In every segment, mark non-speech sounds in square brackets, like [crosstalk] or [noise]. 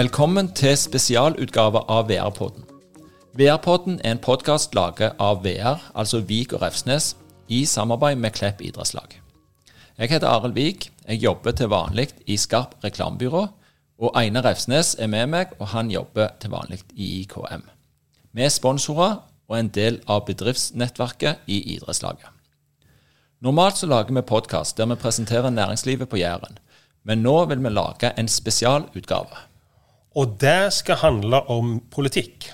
Velkommen til spesialutgave av VR-podden. VR-podden er en podkast laget av VR, altså Vik og Refsnes, i samarbeid med Klepp idrettslag. Jeg heter Arild Vik. Jeg jobber til vanlig i Skarp reklamebyrå. Og Einar Refsnes er med meg, og han jobber til vanlig i IKM. Er sponsorer og en del av bedriftsnettverket i idrettslaget. Normalt så lager vi podkast der vi presenterer næringslivet på Jæren. Men nå vil vi lage en spesialutgave. Og det skal handle om politikk.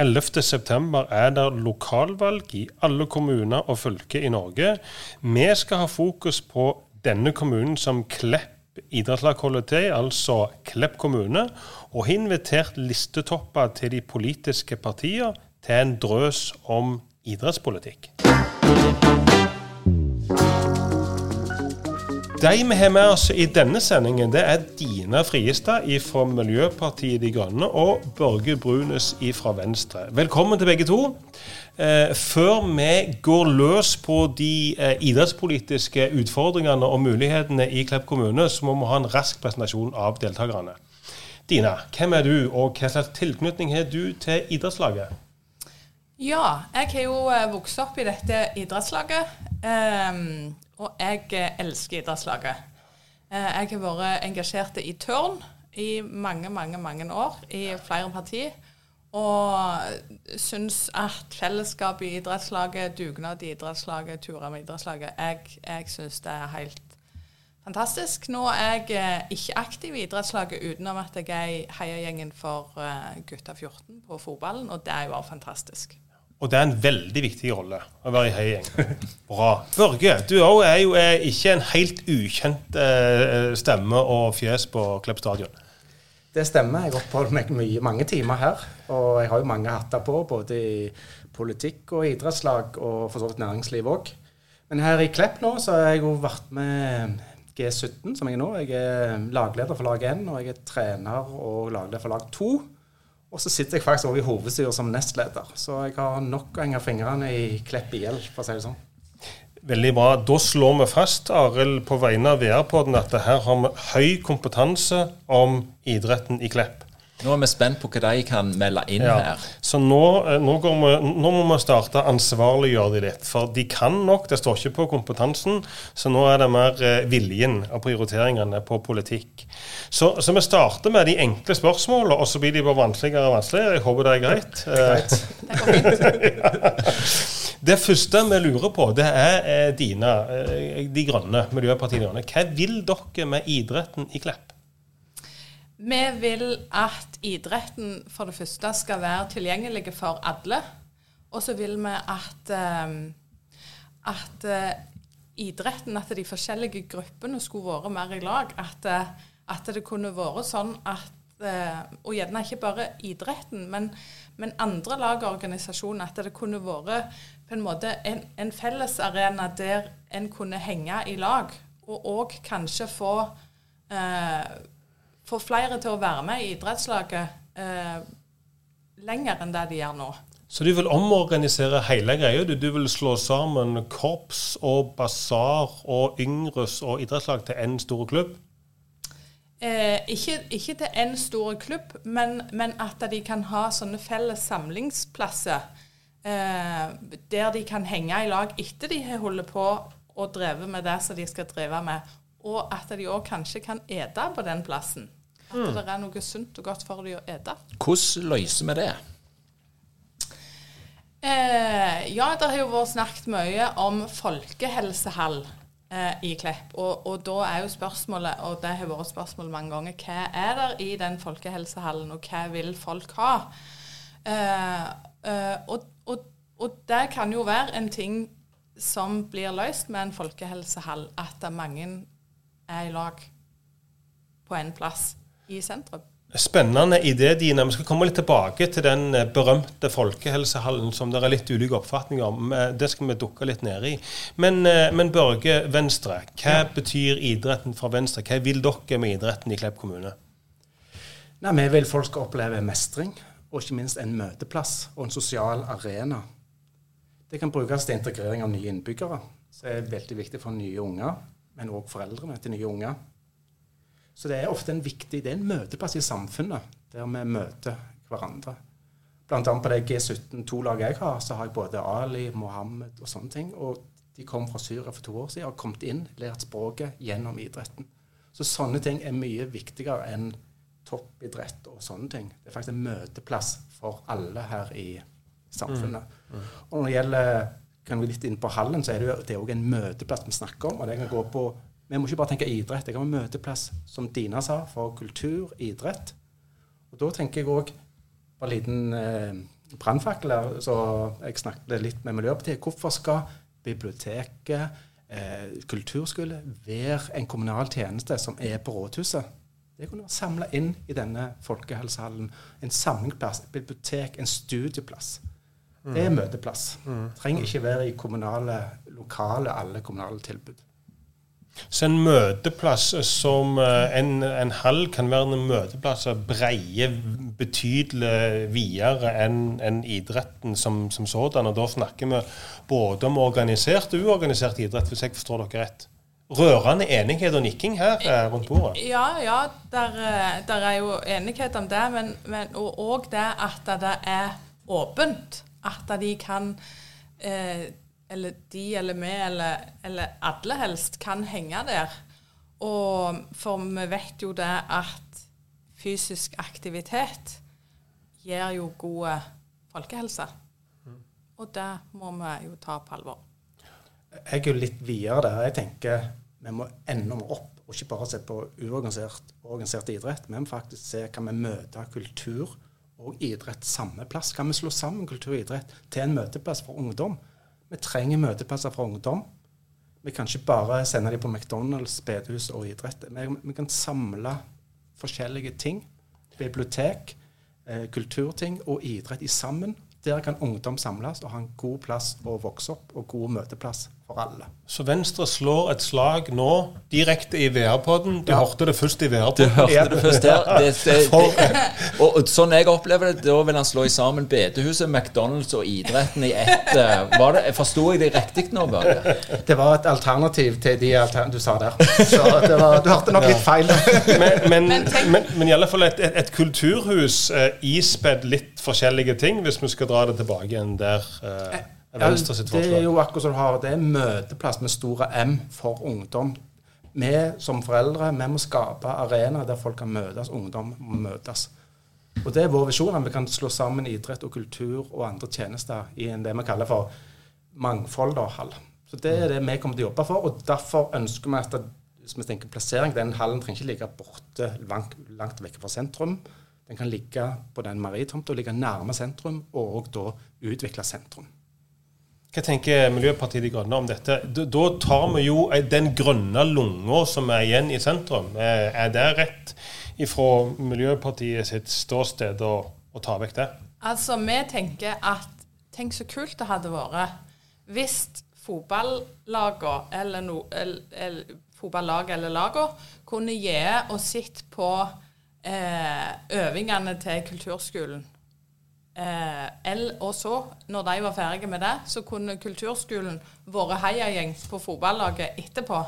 11.9 er det lokalvalg i alle kommuner og fylker i Norge. Vi skal ha fokus på denne kommunen som Klepp idrettslag holder til, altså Klepp kommune, og har invitert listetopper til de politiske partiene til en drøs om idrettspolitikk. De vi har med oss i denne sendingen, det er Dina Friestad fra Miljøpartiet De Grønne og Børge Brunes fra Venstre. Velkommen til begge to. Eh, før vi går løs på de eh, idrettspolitiske utfordringene og mulighetene i Klepp kommune, så må vi ha en rask presentasjon av deltakerne. Dina, hvem er du, og hva slags tilknytning har du til idrettslaget? Ja, jeg har jo eh, vokst opp i dette idrettslaget. Um, og jeg eh, elsker idrettslaget. Eh, jeg har vært engasjert i tørn i mange, mange, mange år i flere partier. Og syns at fellesskapet i idrettslaget, dugnad i idrettslaget, turer med idrettslaget Jeg, jeg syns det er helt fantastisk. Nå er jeg eh, ikke aktiv i idrettslaget utenom at jeg er i heiagjengen for gutta 14 på fotballen, og det er jo også fantastisk. Og det er en veldig viktig rolle å være i heigjeng. Bra. Børge, du òg er jo er ikke en helt ukjent eh, stemme og fjes på Klepp stadion. Det stemmer. Jeg oppholder meg mye, mange timer her. Og jeg har jo mange hatter på, både i politikk og idrettslag, og for så vidt næringsliv òg. Men her i Klepp nå så har jeg jo vært med G17, som jeg er nå. Jeg er lagleder for lag 1, og jeg er trener og lagleder for lag 2. Og så sitter jeg faktisk også i hovedstyret som nestleder. Så jeg har nok å henge fingrene i Klepp IL, for å si det sånn. Veldig bra. Da slår vi fast, Arild, på vegne av VR-podden at her har vi høy kompetanse om idretten i Klepp. Nå er vi spent på hva de kan melde inn ja. her. Så nå, eh, nå, vi, nå, må vi starte ansvarliggjøre de litt. For de kan nok, det står ikke på kompetansen. Så nå er det mer eh, viljen og prioriteringene på politikk. Så, så vi starter med de enkle spørsmålene, og så blir de bare vanskeligere og vanskeligere. Jeg håper det er greit. greit. [laughs] Det første vi lurer på, det er dine, De Grønne, Miljøpartiet De Grønne. Hva vil dere med idretten i Klepp? Vi vil at idretten for det første skal være tilgjengelig for alle. Og så vil vi at, um, at uh, idretten, at de forskjellige gruppene skulle vært mer i lag. At, uh, at det kunne vært sånn at uh, Og gjerne ikke bare idretten, men, men andre lag og organisasjoner. At det kunne vært på en måte en, en fellesarena der en kunne henge i lag. Og òg kanskje få få flere til å være med i idrettslaget eh, lenger enn det de gjør nå. Så du vil omorganisere hele greia? Du, du vil slå sammen korps og basar og yngres og idrettslag til én stor klubb? Eh, ikke, ikke, til én stor klubb, men, men, at de kan ha sånne felles samlingsplasser. Eh, der de kan henge i lag etter de har holdt på og drevet med det som de skal drive med. Og at de òg kanskje kan ete på den plassen. At mm. det er noe sunt og godt for dem å ete. Hvordan løser vi det? Eh, ja, det har jo vært snakket mye om folkehelsehall eh, i Klepp. Og, og, da er jo spørsmålet, og det har vært spørsmål mange ganger, hva er det i den folkehelsehallen, og hva vil folk ha? Eh, eh og, og, og, det kan jo være en ting som blir løst med en folkehelsehall, at mange er i lag på en plass i sentrum. Spennende idé, Dina. Vi skal komme litt tilbake til den eh, berømte folkehelsehallen som det er litt ulike oppfatninger om. Eh, det skal vi dukke litt ned i. Men, eh, men Børge Venstre, hva ja. betyr idretten fra Venstre? Hva vil dere med idretten i Klepp kommune? Nei, Vi vil folk skal oppleve mestring. og ikke minst en møteplass og en sosial arena. Det kan brukes til integrering av nye innbyggere, som er veldig viktig for nye unger, men òg foreldrene til nye unger. Så det er ofte en viktig det er en møteplass i samfunnet, der vi møter hverandre. Blant annet på det G17-2-laget jeg har, så har jeg både Ali, Mohammed og sånne ting. Og de kom fra Syria for to år siden og har kommet inn, lært språket gjennom idretten. Så sånne ting er mye viktigere enn toppidrett og sånne ting. Det er faktisk en møteplass for alle her i samfunnet. Mm. Mm. Og når det gjelder kan vi litt inn på hallen, så er det jo det en møteplass vi snakker om. og det kan gå på, Vi må ikke bare tenke idrett. Jeg har en møteplass, som Dina sa, for kultur, idrett. Og da tenker jeg òg på en liten eh, brannfakkel så jeg snakket litt med Miljøpartiet. Hvorfor skal biblioteket, eh, kulturskole, være en kommunal tjeneste som er på rådhuset? Det kunne være samla inn i denne folkehelsehallen. En samlingsplass, et bibliotek, en studieplass. Det er møteplass. Mm. Trenger ikke være i kommunale, lokale, alle kommunale tilbud. Så en møteplass som eh, en, en hall kan være en møteplass som breier betydelig videre enn en idretten som, som, sådan. Og da snakker vi både om organisert og uorganisert idrett, hvis jeg forstår dere rett. Rørende enighet og nikking her eh, rundt bordet? Ja, ja. Der, eh, der er jo enighet om det. Men, men og det at det er åpent. At de kan eh, eller de eller vi eller, eller alle helst kan henge der. Og for vi vet jo det at fysisk aktivitet gir jo god folkehelse. Og det må vi jo ta på alvor. Jeg er jo litt videre der. Jeg tenker vi må enda mer opp, og ikke bare se på uorganisert og organisert idrett. Men faktisk se kan vi møte kultur og idrett samme plass. Kan vi slå sammen kultur og idrett til en møteplass for ungdom? Vi trenger møteplasser for ungdom. Vi kan ikke bare sende dem på McDonald's, bedehus og idrett. Vi, vi kan samle forskjellige ting. Bibliotek, eh, kulturting og idrett i sammen. Der kan ungdom samles og ha en god plass å vokse opp og god møteplass for alle. Så Venstre slår et slag nå direkte i VR-podden. Du ja. hørte det først i VR-podden. Du hørte det først her. Det, det, det, og, og, sånn jeg opplever det, da vil han slå i sammen bedehuset, McDonald's og idretten i ett. Eh, var det, Forsto jeg det riktig nå, Børge? Det var et alternativ til de alternativene du sa der. Så var, du hørte nok litt feil. men, men, men, men, i alle fall et, et, et kulturhus eh, ispedd litt forskjellige ting, hvis vi skal dra det tilbake igjen der. Uh, Forslag? Det er jo akkurat som du har, det er møteplass med store M for ungdom. Vi som foreldre vi må skape arenaer der folk kan møtes, ungdom må møtes. Og Det er vår visjon at vi kan slå sammen idrett og kultur og andre tjenester i en det vi kaller for mangfold-hall. Så Det er det vi kommer til å jobbe for. og Derfor ønsker vi at hvis vi tenker plassering, den hallen trenger ikke ligge borte langt, langt vekk fra sentrum. Den kan ligge på den maritomta, ligge nærme sentrum, og da utvikle sentrum. Hva tenker Miljøpartiet De Grønne om dette? Da tar vi jo den grønne lunga som er igjen i sentrum. Eh, er det rett ifra Miljøpartiet sitt ståsted å, å ta vekk det? Altså, vi tenker at Tenk så kult det hadde vært hvis fotballagene eller, no, eller, eller fotballag eller lagene kunne gi og sitte på eh, øvingene til kulturskolen Eh, og så, når de var ferdige med det, så kunne kulturskolen vært heiagjeng på fotballaget etterpå.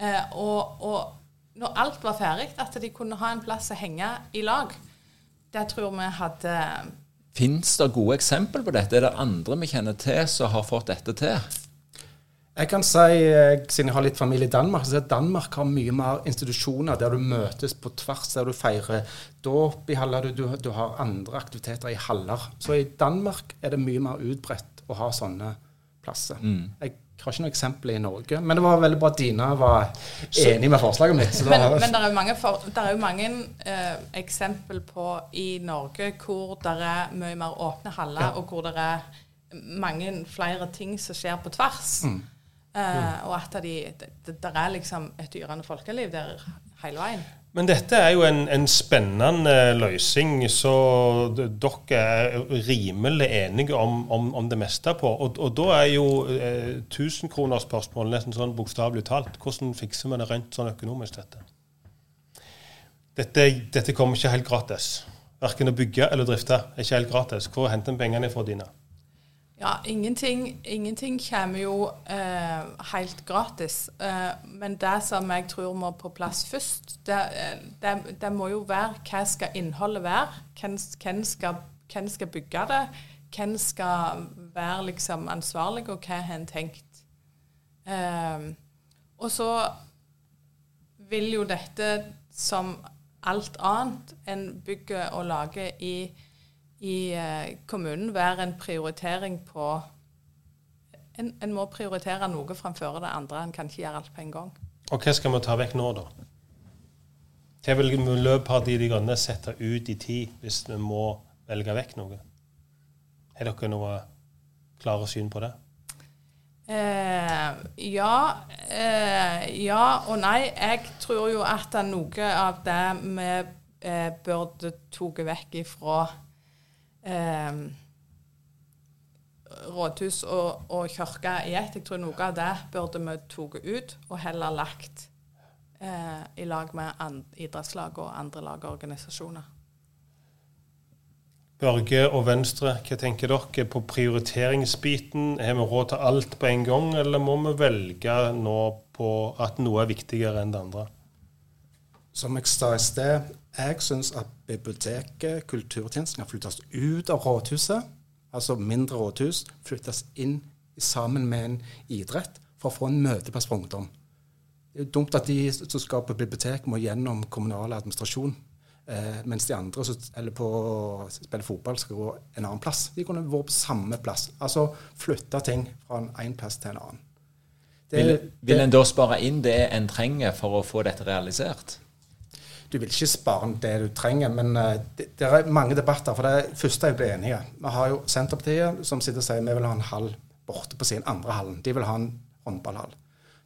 Eh, og, og, når alt var ferdig, at de kunne ha en plass å henge i lag. Det tror vi hadde Fins det gode eksempel på dette? Er det andre vi kjenner til som har fått dette til? Jeg kan si, eh, siden jeg har litt familie i Danmark, så at Danmark har mye mer institusjoner der du møtes på tvers, der du feirer dåp i haller, du, du, du, har andre aktiviteter i haller. Så i Danmark er det mye mer utbredt å ha sånne plasser. Mm. Jeg har ikke noe eksempel i Norge, men det var veldig bra at Dina var enig med forslaget mitt. men, var... men det er jo mange, for, er jo mange eh, eksempel på i Norge hvor det er mye mer åpne haller, ja. og hvor det er mange flere ting som skjer på tvers. Mm. Uh, og at de, det, det, er liksom et yrende folkeliv der hele veien. Men dette er jo en, en spennende løsning, så dere er rimelig enige om, om, om det meste på. Og, og da er jo eh, 1000-kronerspørsmålet nesten sånn bokstavelig talt. Hvordan fikser vi det rent sånn økonomisk, dette? Dette, dette kommer ikke helt gratis. verken å bygge eller drifte er ikke helt gratis. Hvor henter en pengene fra dine? Ja, ingenting, ingenting kommer jo eh, helt gratis. Eh, men det som jeg tror må på plass først, det, eh, det, det må jo være hva skal innholdet være? Hvem, hvem, skal, hvem skal bygge det? Hvem skal være liksom ansvarlig, og hva har en tenkt? Eh, og så vil jo dette, som alt annet en bygger og lager i i eh, kommunen være en prioritering på en, en, må prioritere noe framfor det andre. En kan ikke gjøre alt på en gang. Og hva skal vi ta vekk nå, da? Hva vil Miljøpartiet De Grønne sette ut i tid hvis vi må velge vekk noe? Har dere noe klare syn på det? Eh, ja. Eh, ja og nei. Jeg tror jo at noe av det vi eh, burde tatt vekk ifra eh, rådhus og, og kirke i ett. Jeg tror noe av det burde vi tatt ut, og heller lagt eh, i lag med idrettslag og andre lag og organisasjoner. Børge og Venstre, hva tenker dere på prioriteringsbiten? Har vi råd til alt på en gang, eller må vi velge nå på at noe er viktigere enn det andre? Som jeg sa i sted, jeg syns at biblioteket, kulturtjenesten, kan flyttes ut av rådhuset, altså mindre rådhus, flyttes inn sammen med en idrett for å få en møteplass for ungdom. Det er dumt at de som skal på bibliotek, må gjennom kommunal administrasjon. Eh, mens de andre som spiller fotball, skal gå en annen plass. De kunne vært på samme plass. Altså flytte ting fra en plass til en annen. Det, vil, vil en da spare inn det en trenger for å få dette realisert? Du vil ikke spare det du trenger. Men uh, det, det, er mange debatter. For det første er vi enige. Vi har jo Senterpartiet som sitter og sier vi vil ha en hall borte på sin andre hallen. De vil ha en håndballhall.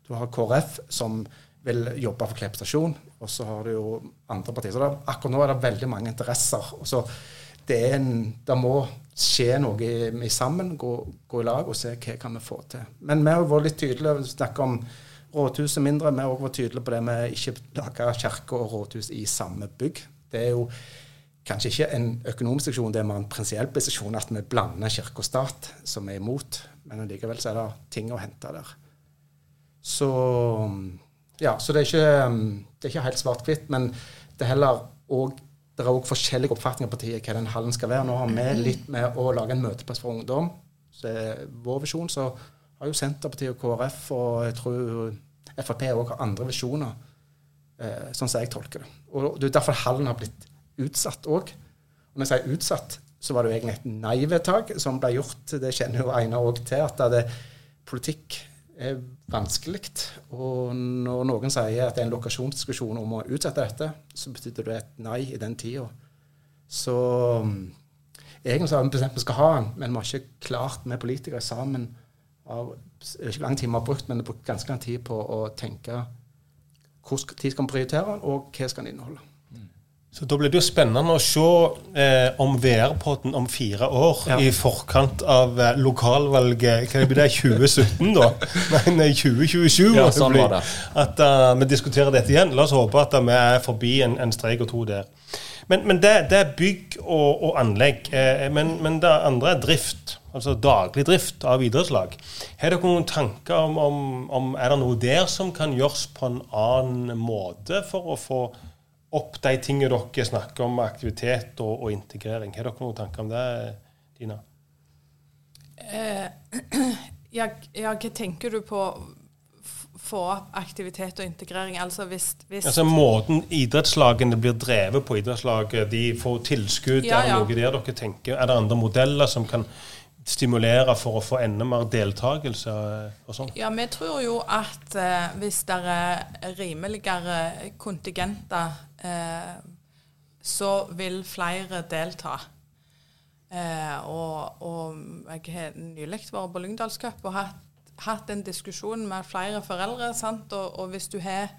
Du har KrF som vil jobbe for Klepp stasjon, og så har du jo andre partier. Så det, akkurat nå er det veldig mange interesser. og så det, en, det må skje noe i, i sammen, gå, gå, i lag og se hva kan vi få til. Men vi har vært litt tydelige og snakket om rådhuset mindre. Vi òg vært tydelige på det med ikke lage kirke og rådhus i samme bygg. Det er jo kanskje ikke en økonomisk seksjon, det er mer en prinsiell seksjon at vi blander kirke og stat, som er imot. Men allikevel så er det ting å hente der. Så ja, så det er ikke, det er ikke helt svart-hvitt, men det er heller òg det er òg forskjellige oppfatninger på partiet hva den hallen skal være. Nå har vi litt med å lage en møteplass for ungdom. Så er vår visjon. Så har jo Senterpartiet og KrF og jeg tror Frp òg har andre visjoner, eh, sånn som jeg tolker det. Og Det er derfor hallen har blitt utsatt òg. Og når jeg sier utsatt, så var det jo egentlig et nei-vedtak som ble gjort. Det kjenner jo Einar òg til, at det, politikk er vanskelig. Og når noen sier at det er en lokasjonsdiskusjon om å utsette dette, så betyr det et nei i den tida. Så mm, egentlig så har vi bestemt vi skal ha den, men vi har ikke klart med politikere sammen av ikke lang tid vi har brukt, men det har brukt ganske lang tid på å tenke hvordan tid skal vi prioritere, og hva skal den inneholde. Så Da blir det jo spennende å se eh, om VR-podden om fire år, ja. i forkant av eh, lokalvalget hva blir det, 2017, da? [laughs] Nei, 2027. Ja, sånn var det. At uh, vi diskuterer dette igjen. La oss håpe at vi er forbi en, en streik og to der. Men, men det, det, er bygg og, og anlegg. Eh, men, men, det andre er drift. Altså daglig drift av idrettslag. Har dere noen tanker om, om, om Er det noe der som kan gjøres på en annen måte for å få opp de tingene dere snakker om, aktivitet og, og integrering? Har dere noen tanker om det, Dina? Eh, [clears throat] ja, ja, hva tenker du på få opp aktivitet og integrering. Altså hvis, hvis altså Måten idrettslagene blir drevet på idrettslaget, de får tilskudd, ja, ja. er det noe der dere tenker? Er det andre modeller som kan stimulere for å få enda mer deltakelse og sånn? Ja, vi tror jo at eh, hvis det er rimeligere kontingenter, eh, så vil flere delta. Eh, og, og jeg har nylig vært på Lyngdalscup og hatt hatt en diskusjon med flere foreldre. Og, og, hvis du har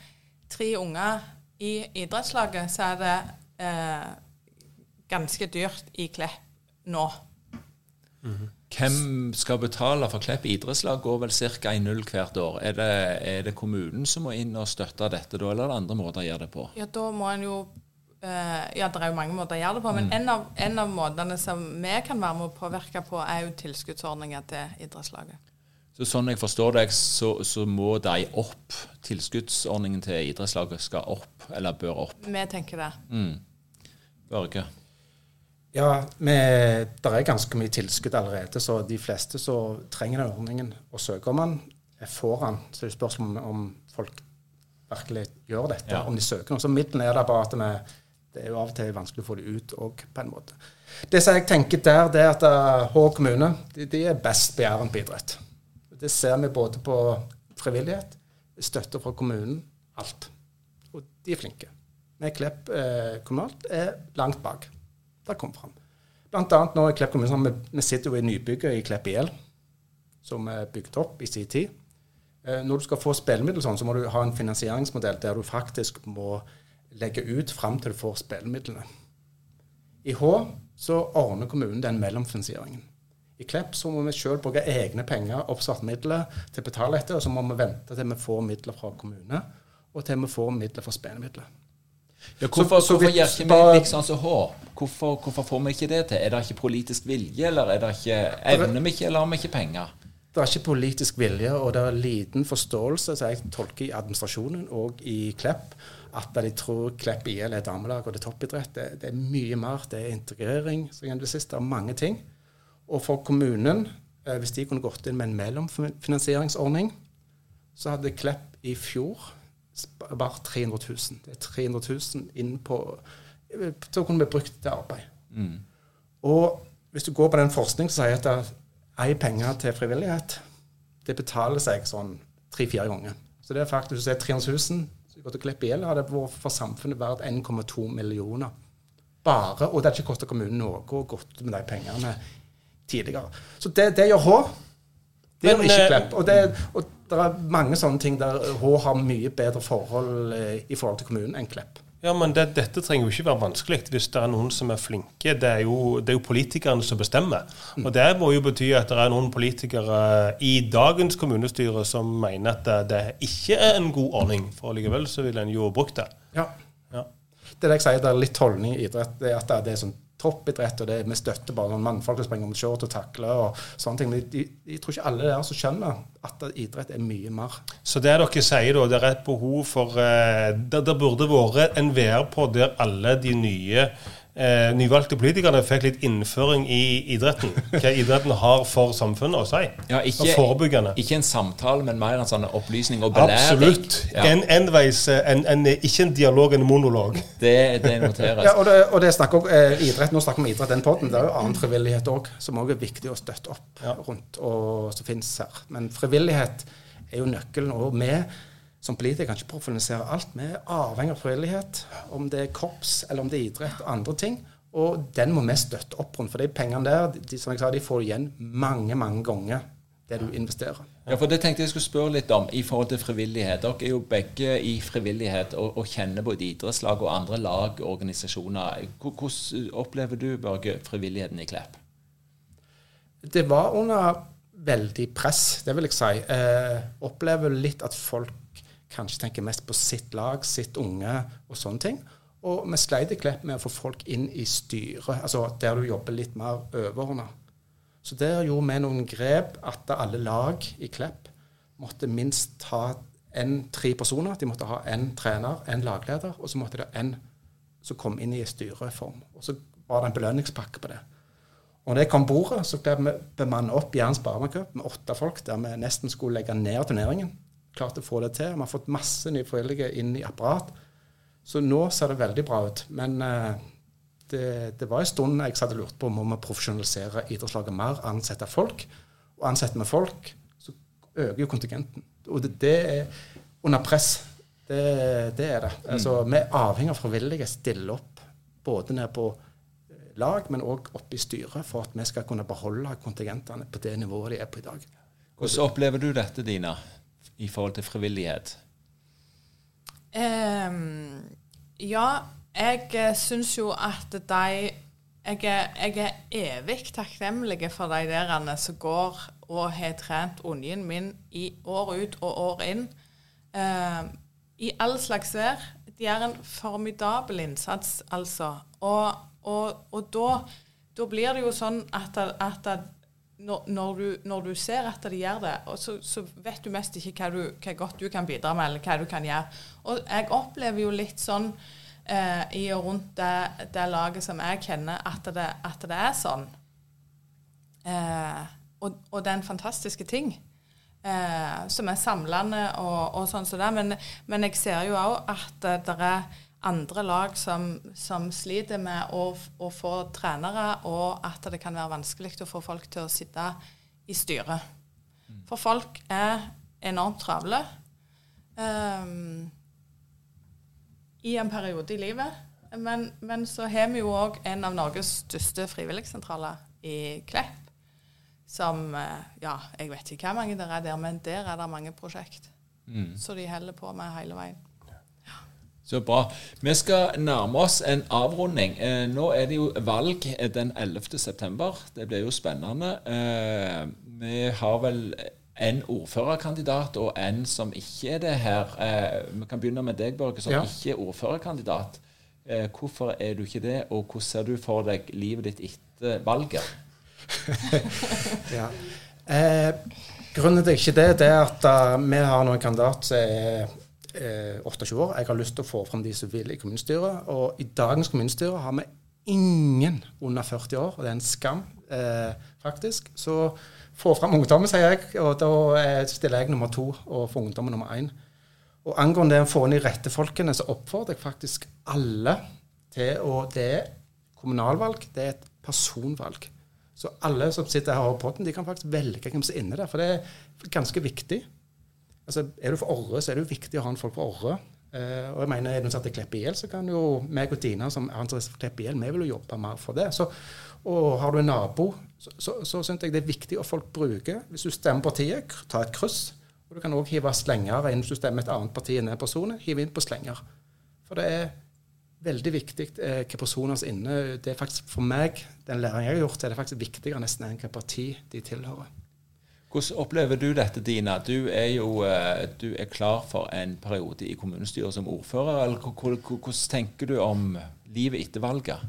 tre unger i idrettslaget, så er det eh, ganske dyrt i Klepp nå. Mm. Hvem skal betale for Klepp idrettslag? Går vel ca. i null hvert år. Er det, er det, kommunen som må inn og støtte dette, da, eller er det andre måter å gjøre det på? Ja, Da må en jo Eh, ja, det er jo mange måter å gjøre det på, men en, av, en av måtene som vi kan være med å påvirke på, er jo tilskuddsordninger til idrettslaget. Så sånn jeg forstår deg, så, så må de opp. Tilskuddsordningen til idrettslaget skal opp, eller bør opp. Vi tenker det. Børge? Ja, det er ganske mye tilskudd allerede, så de fleste som trenger den ordningen og søker om den, får den. Så det er spørsmål om, folk virkelig gjør dette, Ja. om de søker noe. Så midlene er der bare at vi, det er jo av og til vanskelig å få det ut òg, på en måte. Det som jeg tenker der, det er at eh, Hå kommune de, de er best begjærende på idrett. Det ser vi både på frivillighet, støtte fra kommunen, alt. Og de er flinke. Vi Klepp eh, kommunalt er langt bak. Det kom fram. Nå i Klepp kommune, har vi, sitter jo i nybygget i Klepp IL, som er bygd opp i sin tid. Eh, Når du skal få spillemidler sånn, så må du ha en finansieringsmodell der du faktisk må legge ut fram til du får spillemidlene. I H så ordner kommunen den mellomfinansieringen. I Klepp så må vi sjøl bruke egne penger, oppsatt midler, til å betale etter. og så må vi vente til vi får midler fra kommune, og til vi får midler fra spillemidler. Ja, hvorfor så hvorfor gjør ikke vi liksom så H? Hvorfor, hvorfor får vi ikke det til? Er det ikke politisk vilje, eller er det ikke, evner vi ikke, eller har vi ikke penger? Det er ikke politisk vilje, og det er liten forståelse, som jeg tolker i administrasjonen og i Klepp, at de tror Klepp IL er damelag og det er toppidrett. Det, det er mye mer. Det er integrering, som jeg det siste. Det er mange ting. Og for kommunen, eh, hvis de kunne gått inn med en mellomfinansieringsordning, så hadde Klepp i fjor bare 300 000. Det er 300 000 inn på Så kunne vi brukt til arbeid. Og hvis du går på den forskning som sier at ei penger til frivillighet, det betaler seg sånn tre-fire ganger. Så det er faktisk, hvis du ser 300 000 så går til Klepp IL, hadde det vært for samfunnet verdt 1,2 millioner. Bare, og det har ikke kostet kommunen noe å gå med de pengene tidligere. Så det, det gjør H. Det gjør ikke eh, Klepp. Og det, og det er mange sånne ting der Hå har mye bedre forhold eh, i forhold til kommunen enn Klepp. Ja, men det, Dette trenger jo ikke være vanskelig hvis det er noen som er flinke. Det er jo, det er jo politikerne som bestemmer. Og Det må jo bety at det er noen politikere i dagens kommunestyre som mener at det, det ikke er en god ordning. For likevel så vil en jo brukt det. Ja. Ja. Det er det jeg sier, det er litt holdning i idrett. Det er at det er sånn toppidrett, og det vi støtter bare noen mannfolk som springer om short og takler og sånne ting. Men jeg tror ikke alle der som skjønner at idrett er mye mer. Så det dere sier da, det er et behov for eh, Det, det burde vært en VR på der alle de nye eh, nyvalgte politikerne fikk litt innføring i idretten. Hva idretten har for samfunnet å si. Ja, og forebyggende. ikke en samtale, men mer en sånn opplysning og belæring. Absolutt. Ja, En enveis, en, en, ikke en dialog, en monolog. det, det noteres. Ja, og det, og det snakker også, eh, idrett, Nå snakker vi om idrett, den podden. Det er jo annen frivillighet òg, som også er viktig å støtte opp Ja. rundt, og som finnes her. Men frivillighet er jo nøkkelen. Og vi som politikere kan ikke profilisere alt. Vi er avhengig av frivillighet, om det er korps eller om det er idrett og andre ting. Og den må vi støtte opp rundt. For de pengene der, de, som jeg sa, de får du igjen mange, mange ganger det du investerer. Ja, for Det tenkte jeg skulle spørre litt om i forhold til frivillighet. Dere er jo begge i frivillighet og, og kjenner både idrettslag og andre lag og organisasjoner. Hvordan opplever du, Børge, frivilligheten i Klepp? Det var under veldig press, det vil jeg si. Eh, opplever litt at folk kanskje tenker mest på sitt lag, sitt unge og sånne ting. Og vi sleit i Klepp med å få folk inn i styret, altså der du jobber litt mer overordna. Så der gjorde vi noen grep at alle lag i Klepp måtte minst ha en, tre personer. De måtte ha en trener, en lagleder, og så måtte det en som kom inn i styreform. Og så var det en belønningspakke på det. Og når det kom bordet, så ble vi bemannet opp Jærens Barmacup med åtte folk, der vi nesten skulle legge ned turneringen. Klarte å få det til. Vi har fått masse nye frivillige inn i apparat. Så nå ser det veldig bra ut. Men eh, det, det var en stund jeg hadde lurt på om vi må profesjonalisere idrettslaget mer, ansette folk. Og ansetter vi folk, så øker jo kontingenten. Og det, det er under press. Det, det er det. Altså, vi er avhengig av frivillige stille opp både ned på eh, lag, men òg oppe i styret, for at vi skal kunne beholde kontingentene på det nivået de er på i dag. Hvordan opplever du dette, Dina, i forhold til frivillighet? Um, ja, jeg uh, syns jo at de jeg er, er evig takknemlig for de der som går og har trent ungen min i år ut og år inn. Ehm, I all slags vær. de gjør en formidabel innsats, altså. Og, og, og da, da, blir det jo sånn at, at når, når, du, når, du, ser at de gjør det, så, så, vet du mest ikke hva, du, hva, godt du kan bidra med, eller hva du kan gjøre. Og jeg opplever jo litt sånn eh, i og rundt det, det, laget som jeg kjenner, at det, at det er sånn. Eh, og, og, det er en fantastisk ting. Eh, som er samlende og, og sånn som det. Men, men jeg ser jo òg at det er andre lag som, som sliter med å, å, få trenere, og at det kan være vanskelig å få folk til å sitte i styret. For folk er enormt travle. Um, i en periode i livet. Men, men så har vi jo òg en av Norges største frivilligsentraler i Klepp. Som eh, Ja, jeg vet ikke hvor mange det er der, men der er det mange prosjekt. Mm. Så de holder på med hele veien. Så bra. Vi skal nærme oss en avrunding. Eh, nå er det jo valg den 11. september. Det blir jo spennende. Eh, vi har vel en ordførerkandidat og en som ikke er det her. Eh, vi kan begynne med deg, Børge, som ja. ikke er ordførerkandidat. Eh, hvorfor er du ikke det, og hvordan ser du for deg livet ditt etter valget? [laughs] ja. eh, grunnen til ikke det, det er at uh, vi har nå en kandidat som er 28 eh, år. Jeg har lyst til å få fram de som vil i kommunestyret. Og i dagens kommunestyre har vi ingen under 40 år, og det er en skam, eh, faktisk. Så få fram ungdommen, sier jeg. Og da stiller jeg nummer to og får ungdommen nummer én. Og angående det å få inn de rette folkene, så oppfordrer jeg faktisk alle til å Det er kommunalvalg, det er et personvalg. Så alle som sitter her og har den, de kan faktisk velge hvem som er inne der. For det er ganske viktig. Altså, Er du for Orre, så er det jo viktig å ha en folk fra Orre. Uh, og jeg mener, Er du satt i Klepp IL, så kan jo meg og Dina som er ansatt for Klepp IL, vi vil jo jobbe mer for det. Så, og har du en nabo, så, så, så syns jeg det er viktig at folk bruker Hvis du stemmer partiet, ta et kryss. Og du kan òg hive slenger inn hvis du stemmer et annet parti enn den personen. Hiv inn på slenger. For det er veldig viktig eh, hva personer som er inne. Det er faktisk For meg, den læringen jeg har gjort, er det faktisk viktigere nesten enn hvilket parti de tilhører. Hvordan opplever du dette, Dina? Du er jo eh, du er klar for en periode i kommunestyret som ordfører. eller Hvordan tenker du om livet etter valget?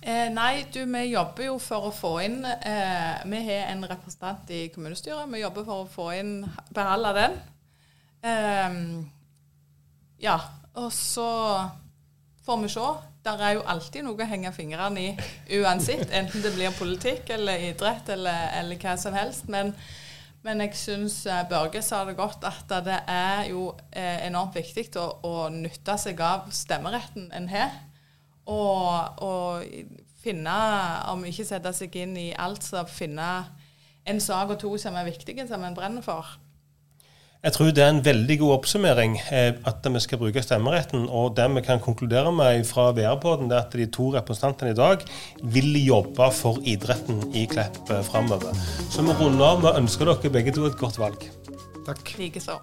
Eh, nei, du, vi jobber jo for å få inn eh, Vi har en representant i kommunestyret. Vi jobber for å få inn beholde den. Eh, ja. Og så får vi se. Der er jo alltid noe å henge fingrene i uansett. Enten det blir politikk eller idrett eller, eller hva som helst. Men, men jeg syns eh, Børge sa det godt, at det er jo eh, enormt viktig å, å nytte seg av stemmeretten en har og, og finne, om ikke sette seg inn i alt, så finne en sak og to som er viktige, som en brenner for. Jeg tror det er en veldig god oppsummering eh, at vi skal bruke stemmeretten. Og det vi kan konkludere med fra VR-poden, er at de to representantene i dag vil jobbe for idretten i Klepp eh, framover. Så vi runder av med å ønske dere begge to et godt valg. Takk. Likeså.